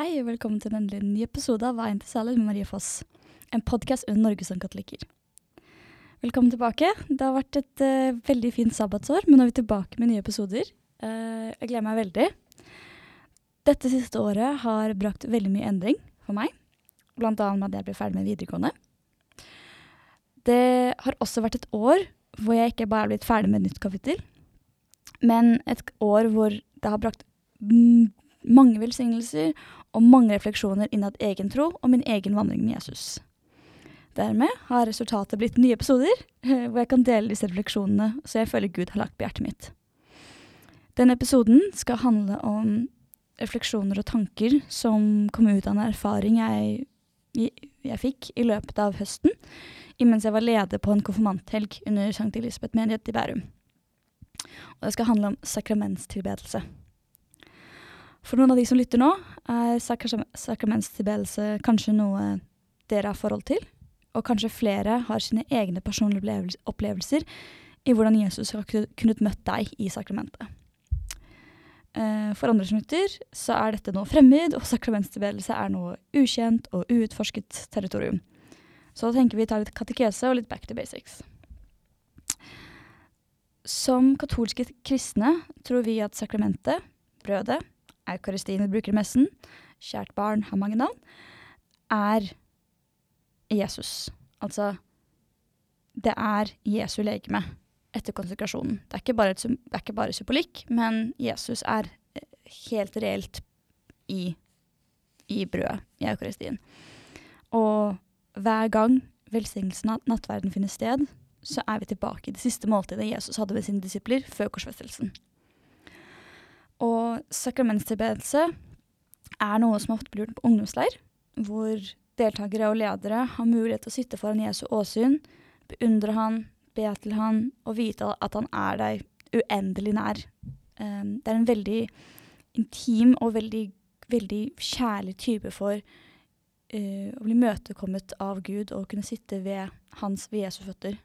Hei og velkommen til en ny episode av Veien til Salud med Marie Foss. En podkast under Norge som katolikker. Velkommen tilbake. Det har vært et uh, veldig fint sabbatsår, men nå er vi tilbake med nye episoder. Uh, jeg gleder meg veldig. Dette siste året har brakt veldig mye endring for meg. Blant annet med at jeg ble ferdig med videregående. Det har også vært et år hvor jeg ikke bare er blitt ferdig med et nytt kapittel, men et år hvor det har brakt mange velsignelser og mange refleksjoner innad egen tro og min egen vandring med Jesus. Dermed har resultatet blitt nye episoder, hvor jeg kan dele disse refleksjonene så jeg føler Gud har lagt på hjertet mitt. Denne episoden skal handle om refleksjoner og tanker som kom ut av en erfaring jeg, jeg fikk i løpet av høsten, imens jeg var leder på en konfirmanthelg under St. Elisabeth menighet i Bærum. Og det skal handle om sakramentstilbedelse. For noen av de som lytter nå, er sakramentstilbedelse kanskje noe dere har forhold til, og kanskje flere har sine egne personlige opplevelser i hvordan Jesus har kunnet møtt deg i sakramentet. Eh, for andre som lytter, så er dette noe fremmed, og sakramentstilbedelse er noe ukjent og uutforsket territorium. Så da tenker vi tar litt katekese og litt back to basics. Som katolske kristne tror vi at sakramentet, brødet, eukaristien vi bruker i messen, kjært barn har mange navn, er Jesus. Altså, det er Jesu legeme etter konsekrasjonen. Det er ikke bare, et, det er ikke bare symbolikk, men Jesus er eh, helt reelt i, i brødet, i eukaristien. Og hver gang velsignelsen av nattverden finner sted, så er vi tilbake i det siste måltidet Jesus hadde ved sine disipler før korsfestelsen. Og sakramentstilbedelse er noe som ofte blir gjort på ungdomsleir, hvor deltakere og ledere har mulighet til å sitte foran Jesu åsyn, beundre han, be til han og vite at han er deg uendelig nær. Um, det er en veldig intim og veldig, veldig kjærlig type for uh, å bli møtekommet av Gud og kunne sitte ved hans, ved Jesu føtter.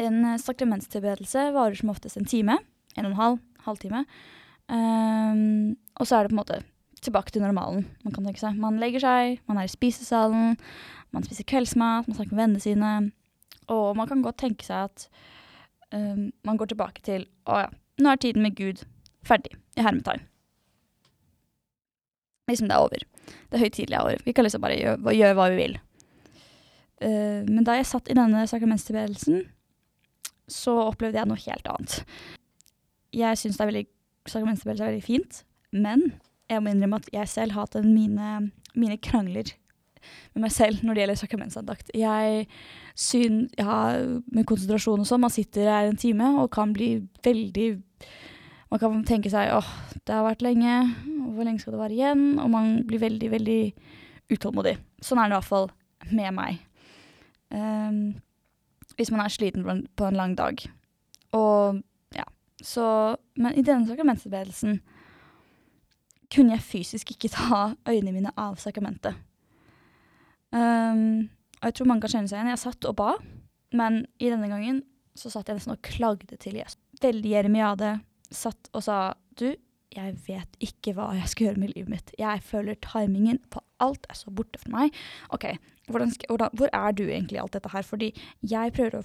En uh, sakramentstilbedelse varer som oftest en time, en og en halv, halvtime. Um, og så er det på en måte tilbake til normalen. Man kan tenke seg. Man legger seg, man er i spisesalen, man spiser kveldsmat, man snakker med vennene sine. Og man kan godt tenke seg at um, man går tilbake til Å ja, nå er tiden med Gud ferdig. I hermetegn. Liksom det er over. Det høytidelige er over. Vi kan liksom bare gjøre, gjøre hva vi vil. Uh, men da jeg satt i denne sakramentstilbedelsen, så opplevde jeg noe helt annet. Jeg syns det er veldig fint, men jeg må innrømme at jeg selv har hatt mine, mine krangler med meg selv når det gjelder sakramentsandakt. Jeg syns Ja, med konsentrasjon og sånn, man sitter her en time og kan bli veldig Man kan tenke seg åh, det har vært lenge, hvor lenge skal det være igjen? Og man blir veldig, veldig utålmodig. Sånn er det i hvert fall med meg. Um, hvis man er sliten på en, lang dag. Og så Men i denne sakramentsbedelsen kunne jeg fysisk ikke ta øynene mine av sakramentet. Um, og jeg tror mange kan kjenne seg igjen. Jeg satt og ba, men i denne gangen så satt jeg nesten og klagde til Jesus. Veldig jeremiade. Satt og sa du, jeg vet ikke hva jeg skal gjøre med livet mitt. Jeg føler timingen på alt er så borte for meg. OK, skal, hvordan, hvor er du egentlig i alt dette her? Fordi jeg prøver å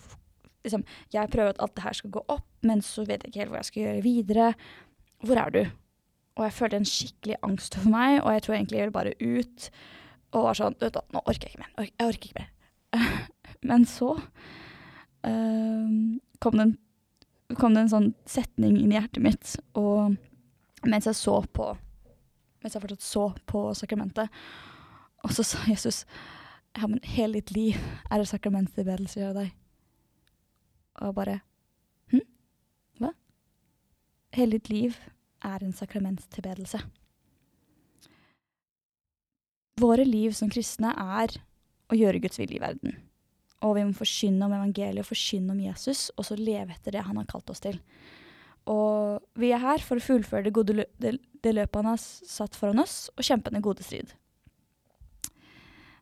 liksom, jeg prøver at alt det her skal gå opp, men så vet jeg ikke helt hva jeg skal gjøre videre. Hvor er du? Og jeg følte en skikkelig angst for meg, og jeg tror egentlig jeg ville bare ut. Og var sånn Vet du, nå orker jeg ikke mer. Jeg orker ikke mer. Men så øh, kom, det en, kom det en sånn setning inn i hjertet mitt, og mens jeg så på Mens jeg fortsatt så på sakramentet, og så sa Jesus Ja, men hele ditt liv er det bedelse gjør deg. Og bare Hm? Hva? Hele ditt liv er en sakramentstilbedelse. Våre liv som kristne er å gjøre Guds vilje i verden. Og vi må forkynne om evangeliet og forkynne om Jesus, og så leve etter det han har kalt oss til. Og vi er her for å fullføre det, gode, det, løpet han har satt foran oss, og kjempe den gode strid.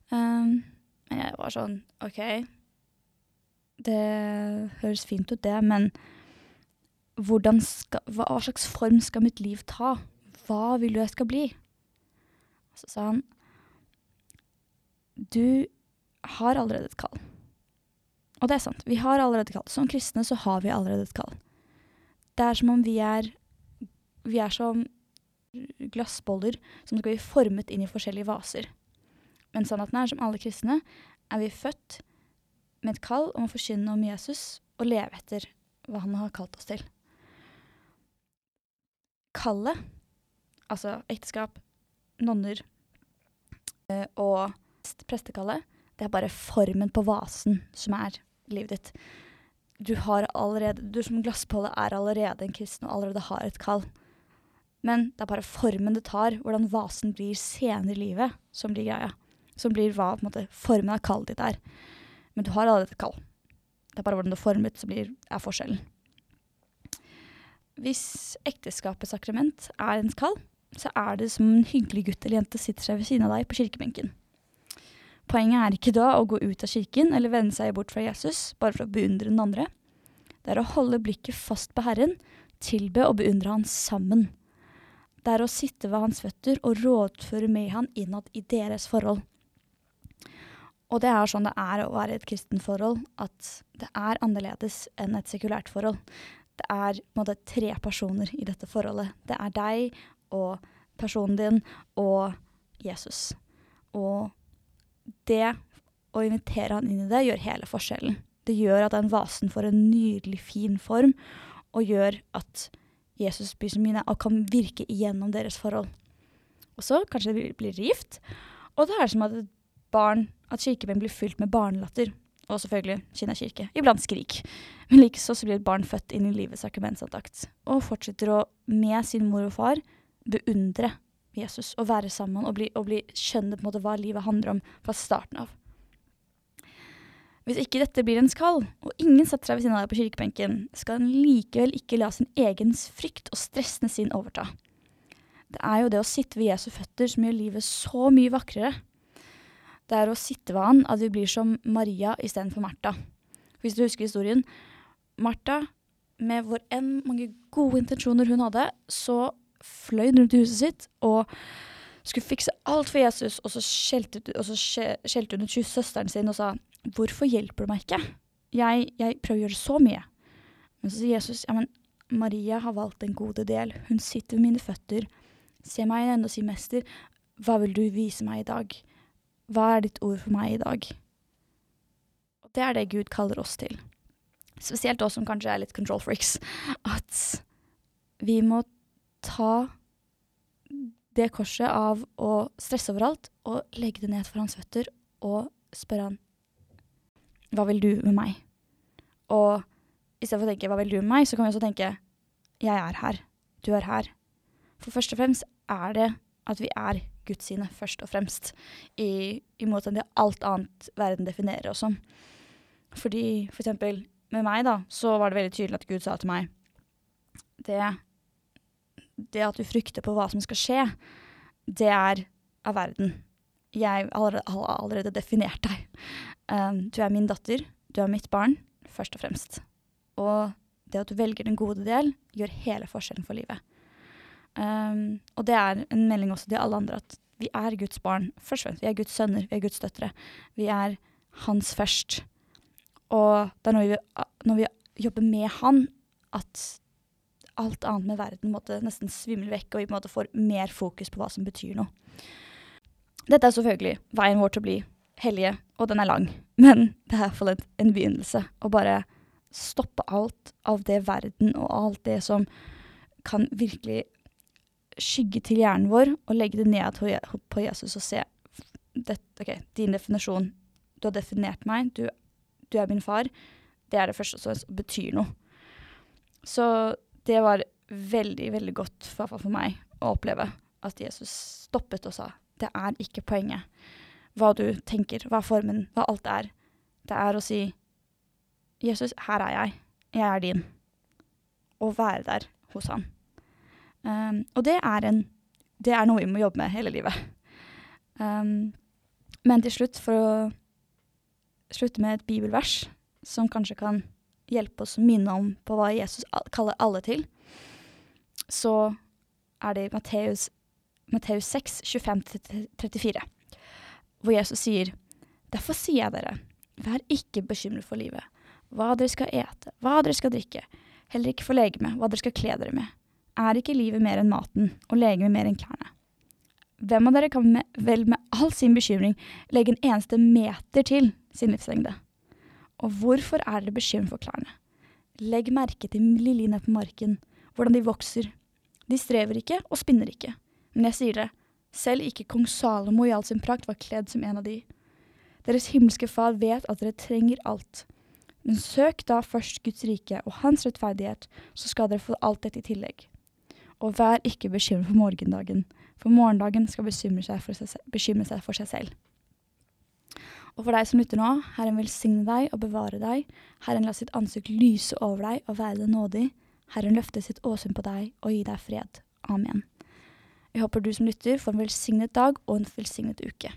Um, men jeg var sånn OK, det høres fint ut, det, men hvordan skal, hva slags form skal mitt liv ta? Hva vil du jeg skal bli? Så sa han Du har allerede et kall. Og det er sant. Vi har allerede et kall. Som kristne så har vi allerede et kall. Det er som om vi er Vi er som glassboller som skal bli formet inn i forskjellige vaser. Men sannheten er, som alle kristne, er vi født med et kall om å forkynne om Jesus og leve etter hva han har kalt oss til. Kallet, altså ekteskap, nonner eh, og prestekallet, det er bare formen på vasen som er livet ditt. Du, allerede, du som glassbolle er allerede en kristen og allerede har et kall. Men det er bare formen det tar, hvordan vasen blir senere i livet, som blir greia. Som blir hva måte, formen av kallet ditt er. Men du har allerede et kall. Det er bare hvordan du er formet som er forskjellen. Hvis ekteskapets sakrament er ens kall, så er det som en hyggelig gutt eller jente sitter seg ved siden av deg på kirkebenken. Poenget er ikke da å gå ut av kirken eller vende seg bort fra Jesus bare for å beundre den andre. Det er å holde blikket fast på Herren, tilbe og beundre Han sammen. Det er å sitte ved hans føtter og rådføre med han innad i deres forhold. Og det er sånn det er å være i et kristent forhold, at det er annerledes enn et sekulært forhold. Det er måte tre personer i dette forholdet. Det er deg og personen din og Jesus. Og det å invitere han inn i det gjør hele forskjellen. Det gjør at den vasen får en nydelig, fin form, og gjør at Jesus blir som mine og kan virke igjennom deres forhold. Og så kanskje det blir gift, og det er som at barn, at kirkebenken blir fylt med barnelatter. Og selvfølgelig Kina kirke. Iblant skrik. Men likeså så blir et barn født inn i livets sakramentsantakt. Og fortsetter å, med sin mor og far, beundre Jesus og være sammen og bli, og bli skjønne på en måte hva livet handler om fra starten av. Hvis ikke dette blir ens kall, og ingen setter seg ved siden av deg på kirkebenken, skal en likevel ikke la sin egen frykt og stressende sinn overta. Det er jo det å sitte ved Jesu føtter som gjør livet så mye vakrere. Det er å sitte ved han at vi blir som Maria istedenfor Martha. Hvis du husker historien. Martha, med hvor enn mange gode intensjoner hun hadde, så fløy rundt i huset sitt og skulle fikse alt for Jesus, og så skjelte, hun ut søsteren sin og sa hvorfor hjelper du meg ikke? Jeg, jeg prøver å gjøre så mye. Men så sier Jesus ja, men Maria har valgt en gode del. Hun sitter ved mine føtter. Se meg i øynene og si, mester, hva vil du vise meg i dag? Hva er ditt ord for meg i dag? Og det er det Gud kaller oss til. Spesielt oss som kanskje er litt control freaks. At vi må ta det korset av å stresse overalt og legge det ned for hans føtter og spørre han hva vil du med meg? Og istedenfor å tenke hva vil du med meg, så kan vi også tenke jeg er her, du er her. For først og fremst er det at vi er Guds sine, først og fremst, i, i motsetning til alt annet verden definerer oss som. Fordi for eksempel med meg, da, så var det veldig tydelig at Gud sa til meg det det at du frykter på hva som skal skje, det er av verden. Jeg har allerede, definert deg. Um, du er min datter, du er mitt barn, først og fremst. Og det at du velger den gode del, gjør hele forskjellen for livet. Um, og det er en melding også til alle andre at vi er Guds barn. Først og fremst, Vi er Guds sønner, vi er Guds døtre. Vi er hans først. Og det er når vi, når vi jobber med han, at alt annet med verden måtte nesten svimle vekk, og vi måte får mer fokus på hva som betyr noe. Dette er selvfølgelig veien vår til å bli hellige, og den er lang, men det er i hvert fall en begynnelse. Å bare stoppe alt av det verden og alt det som kan virkelig skygge til hjernen vår, og legge det ned på Jesus og se det, OK, din definisjon. Du har definert meg, du, du er min far. Det er det første som betyr noe. Så det var veldig, veldig godt, fall for meg, å oppleve at Jesus stoppet og sa det er ikke poenget hva du tenker, hva formen, hva alt er. Det er å si Jesus, her er jeg. Jeg er din. Og være der hos han. Um, og det er, en, det er noe vi må jobbe med hele livet. Um, men til slutt, for å slutte med et bibelvers som kanskje kan hjelpe oss å minne om på hva Jesus kaller alle til, så er det i Matteus Matteus 6, 25-34, hvor Jesus sier Derfor sier jeg dere, vær ikke bekymret for livet, hva dere skal ete, hva dere skal drikke, heller ikke for legeme, hva dere skal kle dere med. Er ikke livet mer enn maten, og legemet mer enn klærne? Hvem av dere kan med, vel med all sin bekymring legge en eneste meter til sin livslengde? Og hvorfor er dere bekymret for klærne? Legg merke til liljene på marken, hvordan de vokser. De strever ikke og spinner ikke. Men jeg sier det, selv ikke kong Salomo i all sin prakt var kledd som en av de. Deres himmelske far vet at dere trenger alt. Men søk da først Guds rike og hans rettferdighet, så skal dere få alt dette i tillegg. Og vær ikke bekymret for morgendagen, for morgendagen skal bekymre seg for seg, bekymre seg for seg selv. Og for deg som lytter nå, Herren velsigne deg og bevare deg. Herren la sitt ansikt lyse over deg og være deg nådig. Herren løfte sitt åsyn på deg og gi deg fred. Amen. Jeg håper du som lytter får en velsignet dag og en velsignet uke.